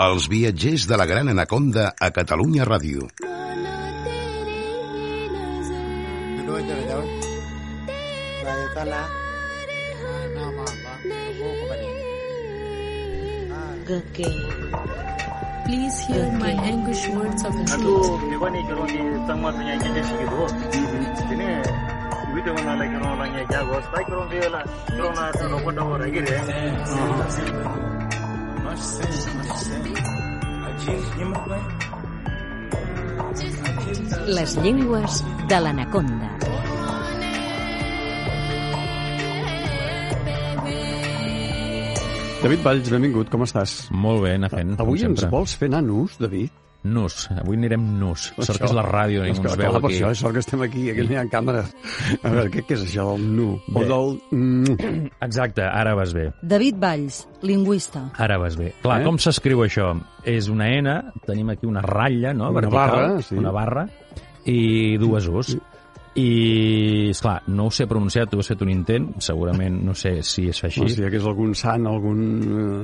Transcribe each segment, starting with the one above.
Els viatgers de la Gran Anaconda a Catalunya Ràdio. Okay. Please hear my English words of les llengües de l'anaconda. David Valls, benvingut, com estàs? Molt bé, anar fent. Avui ens sempre. vols fer anar nus, David? Nus. Avui anirem nus. Sort que és la ràdio, És ningú que, ens clar, veu per aquí. això, és sort que estem aquí, aquí no hi ha càmeres. A veure, què, què és això del nu? O Bé. del... Mm, Exacte, ara vas bé. David Valls, lingüista. Ara vas bé. Clar, Eh? com s'escriu això? És una N, tenim aquí una ratlla, no? Una vertical, barra, sí. Una barra, i dues U's. I, esclar, no ho sé pronunciar, tu has fet un intent, segurament, no sé si es fa així. o sigui, que és algun sant, algun...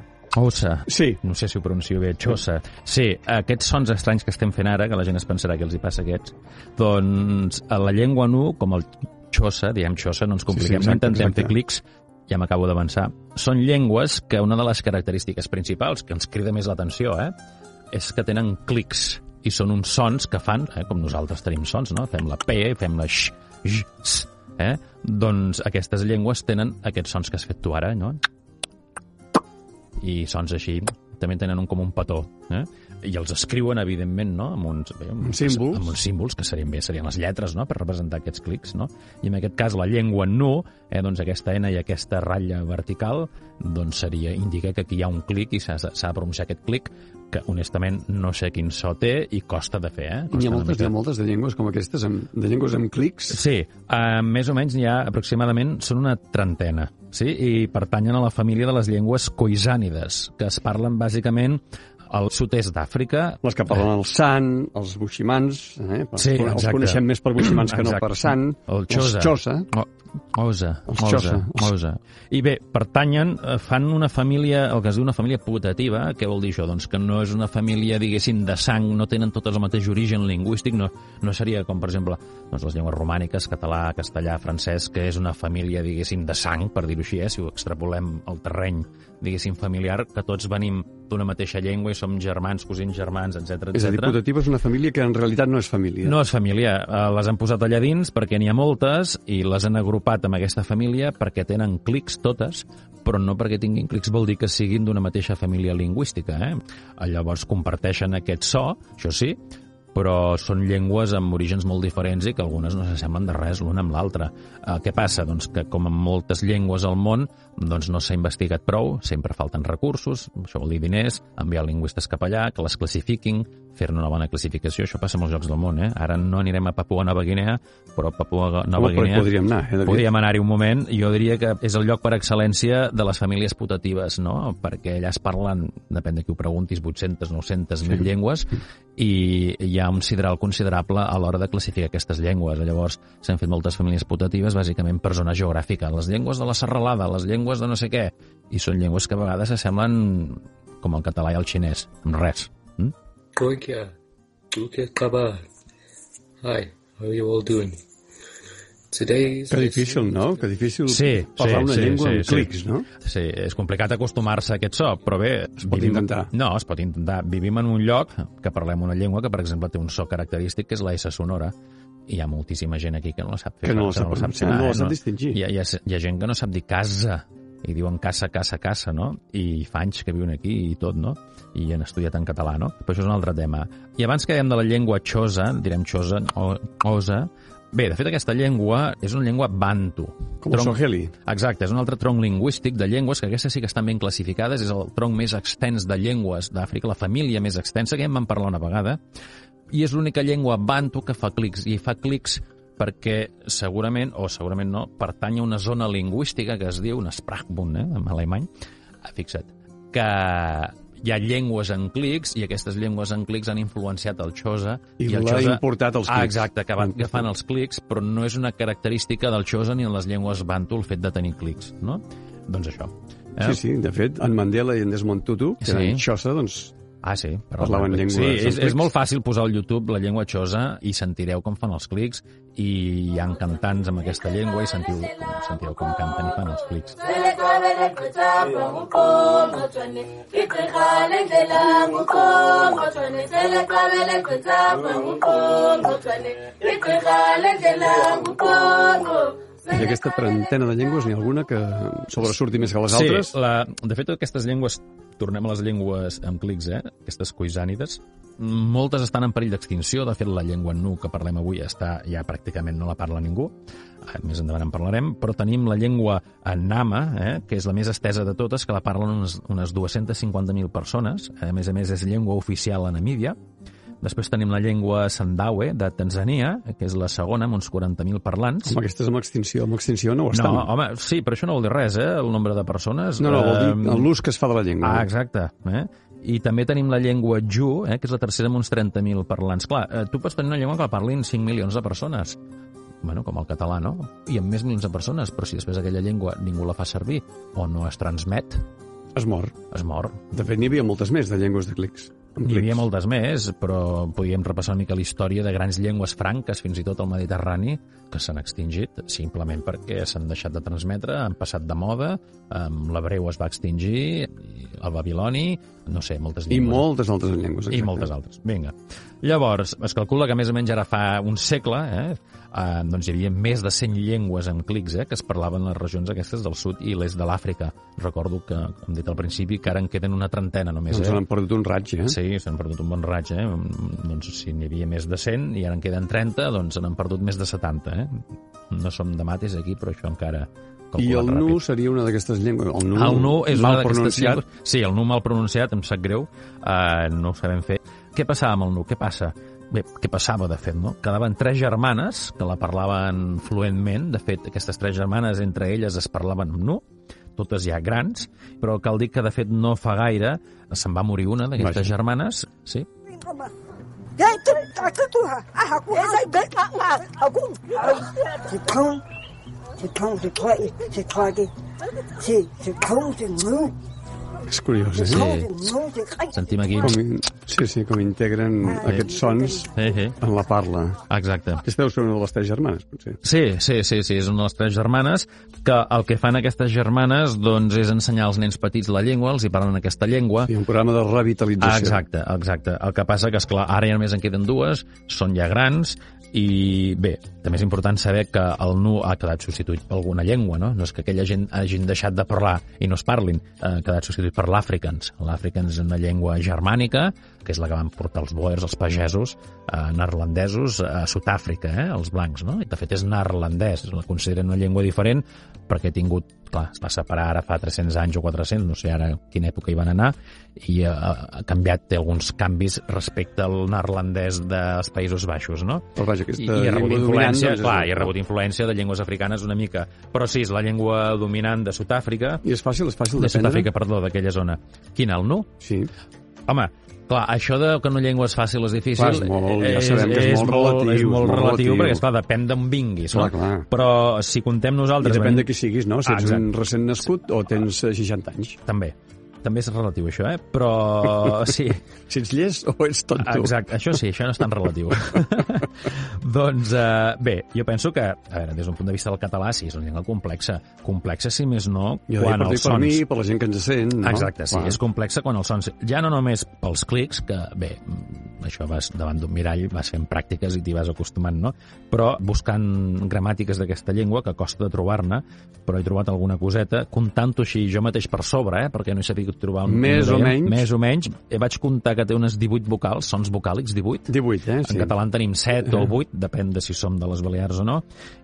eh, Ossa. Sí. No sé si ho pronuncio bé, xossa. Sí, aquests sons estranys que estem fent ara, que la gent es pensarà que els hi passa aquests, doncs a la llengua nu, com el xossa, diem xossa, no ens compliquem, Sí, sí, exacte, no intentem exacte. fer clics, ja m'acabo d'avançar. Són llengües que una de les característiques principals, que ens crida més l'atenció, eh, és que tenen clics i són uns sons que fan, eh, com nosaltres tenim sons, no? Fem la P, fem la x, x, eh? Doncs aquestes llengües tenen aquests sons que has fet tu ara, no? I sons així també tenen un, com un petó, eh? I els escriuen, evidentment, no? amb uns, bé, amb, Amb símbols. Amb uns símbols, que serien bé, serien les lletres, no?, per representar aquests clics, no? I en aquest cas, la llengua nu, eh, doncs aquesta N i aquesta ratlla vertical, doncs seria, indica que aquí hi ha un clic i s'ha de pronunciar aquest clic, que honestament no sé quin so té i costa de fer, eh? Costa ha una moltes, hi ha moltes de llengües com aquestes, amb, de llengües amb clics. Sí, uh, més o menys n'hi ha aproximadament, són una trentena, sí? i pertanyen a la família de les llengües coisànides, que es parlen bàsicament al sud-est d'Àfrica. Les que parlen el sant, els buximans, eh? Sí, els coneixem més per buximans que no Exacte. per sant. El xosa. Els xosa. O, osa, Els osa, xosa. osa. I bé, pertanyen, eh, fan una família, el que es diu una família putativa, què vol dir això? Doncs que no és una família, diguéssim, de sang, no tenen totes el mateix origen lingüístic, no, no seria com, per exemple, doncs les llengües romàniques, català, castellà, francès, que és una família, diguéssim, de sang, per dir-ho així, eh, si ho extrapolem al terreny, diguéssim, familiar, que tots venim d'una mateixa llengua i som germans, cosins germans, etc És a dir, etc. putativa és una família que en realitat no és família. No és família. Eh, Les han posat allà dins perquè n'hi ha moltes i les han agrupat amb aquesta família perquè tenen clics totes, però no perquè tinguin clics vol dir que siguin d'una mateixa família lingüística. Eh? Llavors comparteixen aquest so, això sí, però són llengües amb orígens molt diferents i que algunes no s'assemblen de res l'una amb l'altra. Eh, què passa? Doncs que com en moltes llengües al món doncs no s'ha investigat prou, sempre falten recursos, això vol dir diners, enviar lingüistes cap allà, que les classifiquin, fer-ne una bona classificació, això passa a molts llocs del món, eh? Ara no anirem a Papua Nova Guinea, però a Papua Nova hi Guinea... podríem anar, eh? Podríem anar-hi un moment. Jo diria que és el lloc per excel·lència de les famílies putatives, no? Perquè allà es parlen, depèn de qui ho preguntis, 800, 900, 1.000 llengües, i hi ha un sideral considerable a l'hora de classificar aquestes llengües. Llavors, s'han fet moltes famílies putatives, bàsicament per zona geogràfica. Les llengües de la serralada, les llengües de no sé què, i són llengües que a vegades s'assemblen com el català i el xinès, amb res. Mm? Koikia, Luke Kabar. Hi, how are you all doing? Que difícil, no? Que difícil Sí, parlar sí, una sí, llengua sí, amb sí. clics, no? Sí, és complicat acostumar-se a aquest so, però bé... Es pot intentar. No, es pot intentar. Vivim en un lloc que parlem una llengua que, per exemple, té un so característic, que és la S sonora, i hi ha moltíssima gent aquí que no la sap fer. Que no la sap pronunciar, no la sap distingir. Hi ha, hi, ha, hi ha gent que no sap dir casa, i diuen casa, casa, casa, no? I fa anys que viuen aquí i tot, no? I han estudiat en català, no? Però això és un altre tema. I abans que dèiem de la llengua xosa, direm xosa, o, osa, Bé, de fet, aquesta llengua és una llengua bantu. Com el Swahili. Exacte, és un altre tronc lingüístic de llengües que aquestes sí que estan ben classificades, és el tronc més extens de llengües d'Àfrica, la família més extensa, que ja en vam parlar una vegada, i és l'única llengua bantu que fa clics, i fa clics perquè segurament, o segurament no, pertany a una zona lingüística que es diu un Sprachbund, eh, en alemany, ah, fixa't, que hi ha llengües en clics i aquestes llengües en clics han influenciat el xosa I el l'ha xosa... importat als Ah, clics. exacte, que, van, fan els clics, però no és una característica del xosa ni en les llengües bantu el fet de tenir clics, no? Doncs això. Sí, sí, de fet, en Mandela i en Desmond Tutu, que Sí. eren xosa, doncs Ah, sí. per Parlaven llengües Sí, és, és molt fàcil posar al YouTube la llengua xosa i sentireu com fan els clics i hi ha cantants amb aquesta llengua i sentiu, sentireu com canten i fan els clics. I aquesta trentena de llengües, n'hi ha alguna que sobresurti més que les altres? Sí, la, de fet, aquestes llengües, tornem a les llengües amb clics, eh? aquestes coisànides, moltes estan en perill d'extinció. De fet, la llengua nu que parlem avui està ja pràcticament no la parla ningú. Eh, Més endavant en parlarem, però tenim la llengua nama, eh, que és la més estesa de totes, que la parlen unes, unes 250.000 persones. A més a més, és llengua oficial a Namíbia. Després tenim la llengua Sandawe, de Tanzania, que és la segona, amb uns 40.000 parlants. Amb aquestes amb extinció, amb extinció no ho estan. No, home, sí, però això no vol dir res, eh, el nombre de persones. no, no vol dir Eh, l'ús que es fa de la llengua. Ah, exacte. Eh? I també tenim la llengua Ju, eh, que és la tercera amb uns 30.000 parlants. Clar, eh, tu pots tenir una llengua que la parlin 5 milions de persones, bueno, com el català, no? I amb més milions de persones, però si després aquella llengua ningú la fa servir o no es transmet, Es mor. es mor. De fet, n'hi havia moltes més de llengües de clics. Amb N'hi havia moltes més, però podíem repassar una mica la història de grans llengües franques, fins i tot al Mediterrani, que s'han extingit simplement perquè s'han deixat de transmetre, han passat de moda, l'hebreu es va extingir, i el babiloni, no sé, moltes I llengües. moltes altres llengües. I exacte. moltes altres. Vinga. Llavors, es calcula que més o menys ara fa un segle eh, eh, doncs hi havia més de 100 llengües en clics eh, que es parlaven a les regions aquestes del sud i l'est de l'Àfrica. Recordo que, com dit al principi, que ara en queden una trentena només. Doncs eh? han perdut un raig, eh? Sí, s'han perdut un bon raig, eh? Doncs si n'hi havia més de 100 i ara en queden 30, doncs n'han perdut més de 70, eh? No som de mates aquí, però això encara... I el calculant nu ràpid. seria una d'aquestes llengües. El nu, El nu és mal una pronunciat. llengües... Sí, el nu mal pronunciat, em sap greu, uh, no ho sabem fer. Què passava amb el nu? Què passa? Bé, què passava, de fet, no? Quedaven tres germanes que la parlaven fluentment. De fet, aquestes tres germanes, entre elles, es parlaven amb nu, totes ja grans, però cal dir que, de fet, no fa gaire se'n va morir una d'aquestes germanes, sí, És curiós, eh? Sí. sentim aquí... Com, sí, sí, com integren aquests sons Sí, sí, en la parla. exacte. Aquesta deu ser una de les tres germanes, potser. Sí, sí, sí, sí, és una de les tres germanes que el que fan aquestes germanes doncs, és ensenyar als nens petits la llengua, els hi parlen aquesta llengua. Ha un programa de revitalització. Ah, exacte, exacte. El que passa que, és clar ara ja només en queden dues, són ja grans, i bé, també és important saber que el nu ha quedat substituït per alguna llengua, no? No és que aquella gent hagin deixat de parlar i no es parlin, ha quedat substituït per l'àfricans. L'àfricans és una llengua germànica, que és la que van portar els boers, els pagesos, eh, neerlandesos a Sud-àfrica, eh, els blancs, no? I de fet és neerlandès, la consideren una llengua diferent perquè ha tingut, clar, es va separar ara fa 300 anys o 400, no sé ara quina època hi van anar, i ha, ha canviat, té alguns canvis respecte al neerlandès dels Països Baixos, no? Però vaja, aquesta I, i ha rebut llengua influència, dominant, doncs, clar, és- i ha rebut influència de llengües africanes una mica. Però sí, és la llengua dominant de Sud-àfrica, I és fàcil, és fàcil de d'aprendre? Sud-àfrica, perdó, d'aquella zona. Quina, el nu? Sí. Home, clar, això de que una llengua és fàcil és difícil... Clar, és molt- ja sabem que és molt relatiu, És molt és molt relatiu, relatiu. perquè, esclar, depèn d'on vinguis. Clar, no? clar. Però si contem I nosaltres... depèn venim- de qui siguis, no? Si Ah, ets exacte. un recent nascut o tens eh, 60 anys. També. També és relatiu, això, eh? Però sí, Si ets llest o ets tonto. Exacte, això sí, això no és tan relatiu. doncs, eh, bé, jo penso que, a veure, des d'un punt de vista del català, sí, és una llengua complexa. Complexa, si més no, Jo quan els i per sons... mi, per la gent que ens sent, no? Exacte, sí, Clar. és complexa quan els sons... Ja no només pels clics, que bé, això vas davant d'un mirall, vas fent pràctiques i t'hi vas acostumant, no? Però buscant gramàtiques d'aquesta llengua, que costa de trobar-ne, però he trobat alguna coseta, comptant-ho així jo mateix per sobre, eh? perquè no he sabut trobar un... Més un o menys. Més o menys. Eh, vaig comptar que té unes 18 vocals, sons vocàlics, 18. 18, eh? En català en tenim 7 o 8, depèn de si som de les Balears o no,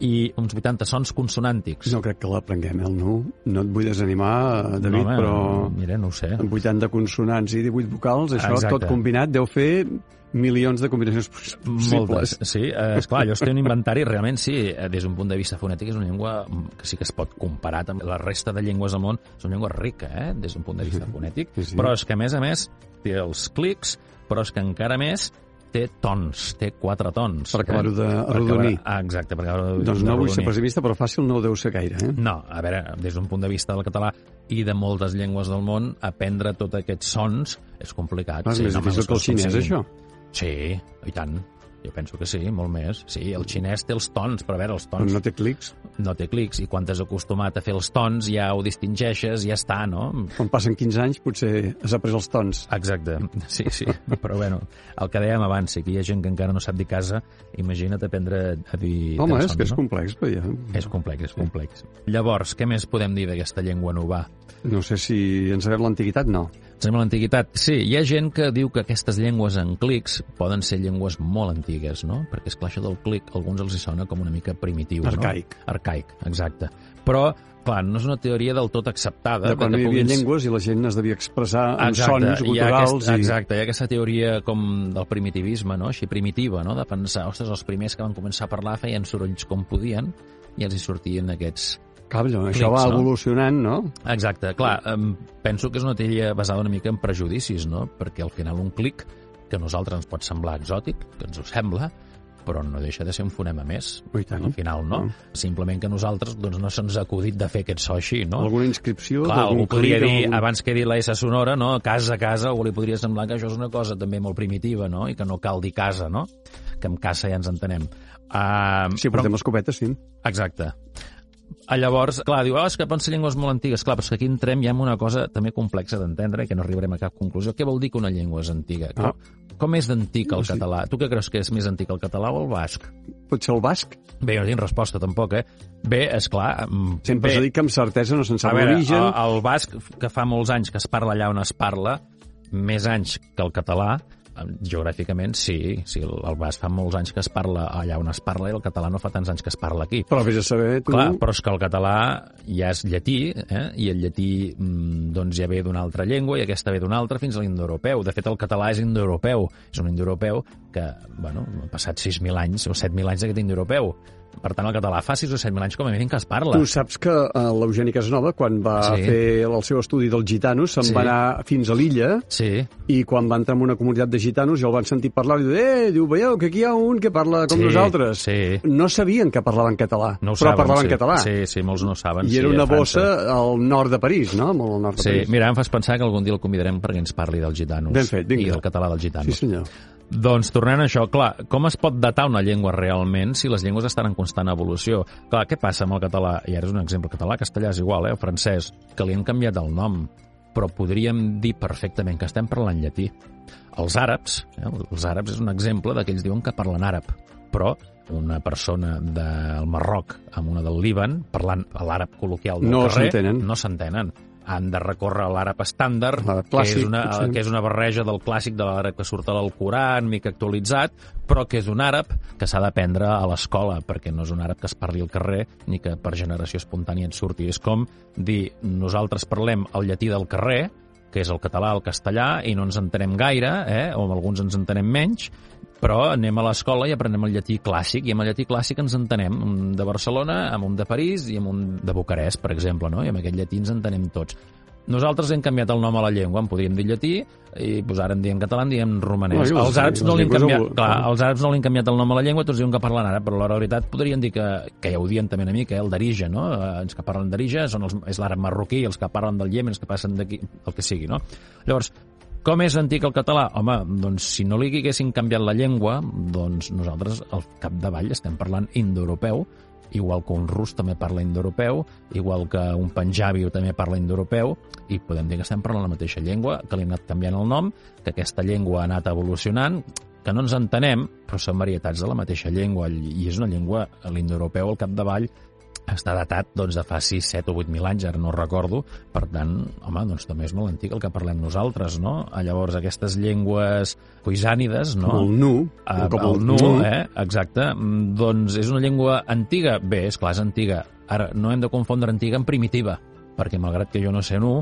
i uns 80 sons consonàntics. No crec que l'aprenguem, eh, el nu. No et vull desanimar, David, home, però Mira, no ho sé. amb 80 consonants i 18 vocals, això Exacte. tot combinat deu fer milions de combinacions poss- Moltes, possibles. sí. Eh, esclar, allò es té un inventari, realment sí, eh, des d'un punt de vista fonètic és una llengua que sí que es pot comparar amb la resta de llengües del món, és una llengua rica, eh, des d'un punt de vista fonètic, Sí, sí. però és que a més a més té els clics, però és que encara més té tons, té quatre tons. Per acabar-ho de Per arrodonir. acabar- Ah, exacte, per acabar Doncs no vull ser pessimista, però fàcil no ho deu ser gaire, eh? No, a veure, des d'un punt de vista del català i de moltes llengües del món, aprendre tots aquests sons és complicat. Ah, és més home, difícil que el xinès, això? Sí, i tant. Jo penso que sí, molt més. Sí, el xinès té els tons, però a veure, els tons no té clics. no té clics, i quan t'has acostumat a fer els tons ja ho distingeixes, ja està, no? Quan passen 15 anys potser has après els tons. Exacte, sí, sí. Però bueno, el que dèiem abans, si que hi ha gent que encara no sap dir casa, imagina't aprendre a dir Home, és que és no? complex, però ja... És complex, és complex. Llavors, què més podem dir d'aquesta llengua nova? No sé si en sabem l'antiguitat, no. Sembla l'antiguitat. Sí, hi ha gent que diu que aquestes llengües en clics poden ser llengües molt antigues, no? Perquè, és clar això del clic, a alguns els hi sona com una mica primitiu, Arcaic. no? Arcaic, exacte. Però, clar, no és una teoria del tot acceptada. De quan hi havia puguin- llengües i la gent es devia expressar en Exacte, sons guturals aquest, i... Exacte, hi ha aquesta teoria com del primitivisme, no? així primitiva, no? de pensar, ostres, els primers que van començar a parlar feien sorolls com podien i els hi sortien aquests... Això clics, va no? evolucionant, no? Exacte, clar, em, penso que és una teoria basada una mica en prejudicis, no? perquè al final un clic, que a nosaltres ens pot semblar exòtic, que ens ho sembla, però no deixa de ser un fonema més, i tant. al final, no? No. Simplement que a nosaltres doncs, no se'ns ha acudit de fer aquest so així, no? Alguna inscripció Clar, algú podria dir, algun- abans que he dit la S sonora, no? casa, casa, algú li podria semblar que això és una cosa també molt primitiva, no? I que no cal dir casa, no? Que amb casa ja ens entenem. Uh, Si portem escopetes, sí. Exacte. Ah, Llavors, clar, diu, oh, és que poden ser llengües molt antigues. Clar, però és que aquí entrem ja en una cosa també complexa d'entendre i que no arribarem a cap conclusió. Què vol dir que una llengua és antiga? Ah. Com, com és d'antic el Sí. català? Tu què creus que és més antic, el català o el basc? Pot ser el basc. Bé, no tinc resposta tampoc, eh? Bé, és clar. Sempre bé, s'ha dit que amb certesa no se'n a sap l'origen. el, el basc, que fa molts anys que es parla allà on es parla, més anys que el català, geogràficament sí, sí, el, basc fa molts anys que es parla allà on es parla i el català no fa tants anys que es parla aquí. Però vés a saber, tu... Clar, però és que el català ja és llatí, eh? i el llatí mm, doncs ja ve d'una altra llengua i aquesta ve d'una altra fins a l'indoeuropeu. De fet, el català és indoeuropeu. És un indoeuropeu que, bueno, han passat 6.000 anys o 7.000 anys d'aquest indoeuropeu. Per tant, el català fa 6 o 7.000 anys com a mínim que es parla. Tu saps que uh, l'Eugeni Casanova, quan va Sí. fer el seu estudi dels gitanos, se'n Sí. va anar fins a l'illa Sí, i quan va entrar en una comunitat de gitanos ja el van sentir parlar i diu, eh, diu, veieu que aquí hi ha un que parla com Sí, nosaltres. sí. No sabien que parlaven català, no però saben, parlaven sí. català. Sí, sí, molts no saben. I sí, era una bossa al nord de París, no? Molt al nord de Sí, París. mira, em fas pensar que algun dia el convidarem perquè ens parli dels gitanos. Ben fet, vinga. I del català dels gitanos. Sí, senyor. Doncs tornant a això, clar, com es pot datar una llengua realment si les llengües estan en constant evolució? Clar, què passa amb el català? I ara és un exemple català, castellà és igual, eh? el francès, que li han canviat el nom, però podríem dir perfectament que estem parlant llatí. Els àrabs, eh? els àrabs és un exemple d'aquells diuen que parlen àrab, però una persona del Marroc amb una del Líban, parlant l'àrab col·loquial del No carrer, no s'entenen han de recórrer a l'àrab estàndard, que, és una, potser. que és una barreja del clàssic de l'àrab que surt a l'Alcorà, mica actualitzat, però que és un àrab que s'ha d'aprendre a l'escola, perquè no és un àrab que es parli al carrer ni que per generació espontània et surti. És com dir, nosaltres parlem el llatí del carrer, que és el català, el castellà, i no ens entenem gaire, eh? o alguns ens entenem menys, però anem a l'escola i aprenem el llatí clàssic, i amb el llatí clàssic ens entenem un de Barcelona, amb un de París i amb un de Bucarest, per exemple, no? i amb aquest llatí ens entenem tots. Nosaltres hem canviat el nom a la llengua, en podríem dir llatí, i doncs ara en diem català, en diem romanès. No, els àrabs no li han canviat, evolu- clar, els àrabs no li han canviat el nom a la llengua, tots diuen que parlen àrab, però a la veritat podrien dir que, que ja ho dien també una mica, eh, el d'Arija, no? Eh, Els que parlen d'Arija són els, és l'àrab marroquí, els que parlen del Iemen, els que passen d'aquí, el que sigui, no? Llavors, com és antic el català? Home, doncs si no li haguessin canviat la llengua, doncs nosaltres al capdavall estem parlant indoeuropeu, igual que un rus també parla indoeuropeu, igual que un panjabi també parla indoeuropeu, i podem dir que estem parlant la mateixa llengua, que li ha anat canviant el nom, que aquesta llengua ha anat evolucionant, que no ens entenem, però són varietats de la mateixa llengua, i és una llengua, l'indoeuropeu al capdavall, està datat doncs, de fa 6, 7 o 8 mil anys, ara no recordo, per tant, home, doncs també és molt antic el que parlem nosaltres, no? Ah, Llavors, aquestes llengües coisànides, no? Com el nu, Ah, com el nu, eh? Exacte. Mm, Doncs és una llengua antiga? Bé, és clar, és antiga. Ara, no hem de confondre antiga amb primitiva, perquè malgrat que jo no sé nu,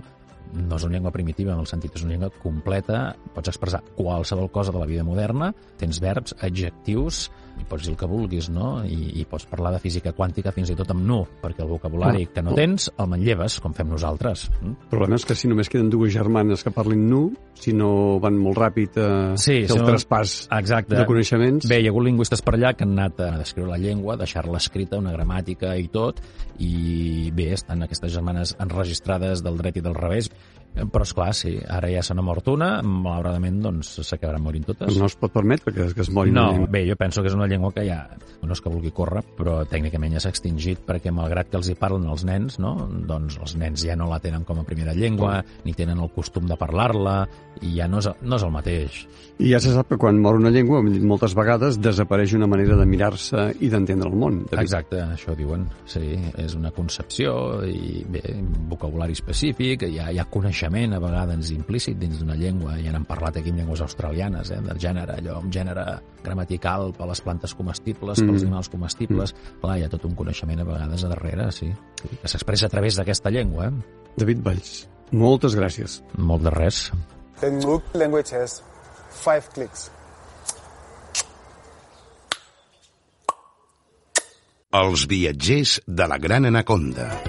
no és una llengua primitiva en el sentit, és una llengua completa, pots expressar qualsevol cosa de la vida moderna, tens verbs, adjectius, i pots dir el que vulguis, no? I, i pots parlar de física quàntica fins i tot amb nu, perquè el vocabulari que no tens el manlleves, com fem nosaltres. Mm? El problema és que si només queden dues germanes que parlin nu, si no van molt ràpid a Sí, fer si el no- traspàs Exacte. de coneixements... Bé, hi ha hagut lingüistes per allà que han anat a descriure la llengua, deixar-la escrita, una gramàtica i tot, i bé, estan aquestes germanes enregistrades del dret i del revés, però és clar, sí, ara ja se n'ha mort una, malauradament doncs s'acabaran morint totes. no es pot permetre que, que es morin No, bé, jo penso que és una llengua que ja, no és que vulgui córrer, però tècnicament ja s'ha extingit perquè malgrat que els hi parlen els nens, no? doncs els nens ja no la tenen com a primera llengua, ni tenen el costum de parlar-la, i ja no és, no és el mateix. I ja se sap que quan mor una llengua, moltes vegades, desapareix una manera de mirar-se i d'entendre el món. David. Exacte, això diuen. Sí, és una concepció i bé, vocabulari específic, ha, hi ha coneixement a vegades implícit dins d'una llengua, ja n'hem parlat aquí amb llengües australianes, eh, del gènere, allò, un gènere gramatical per les plantes comestibles, Mm. pels animals comestibles, clar, hi ha tot un coneixement a vegades a darrere, sí, que s'expressa a través d'aquesta llengua, eh? David Valls, moltes gràcies. Molt de res. The Nook language has five clicks. Els viatgers de la Gran Anaconda.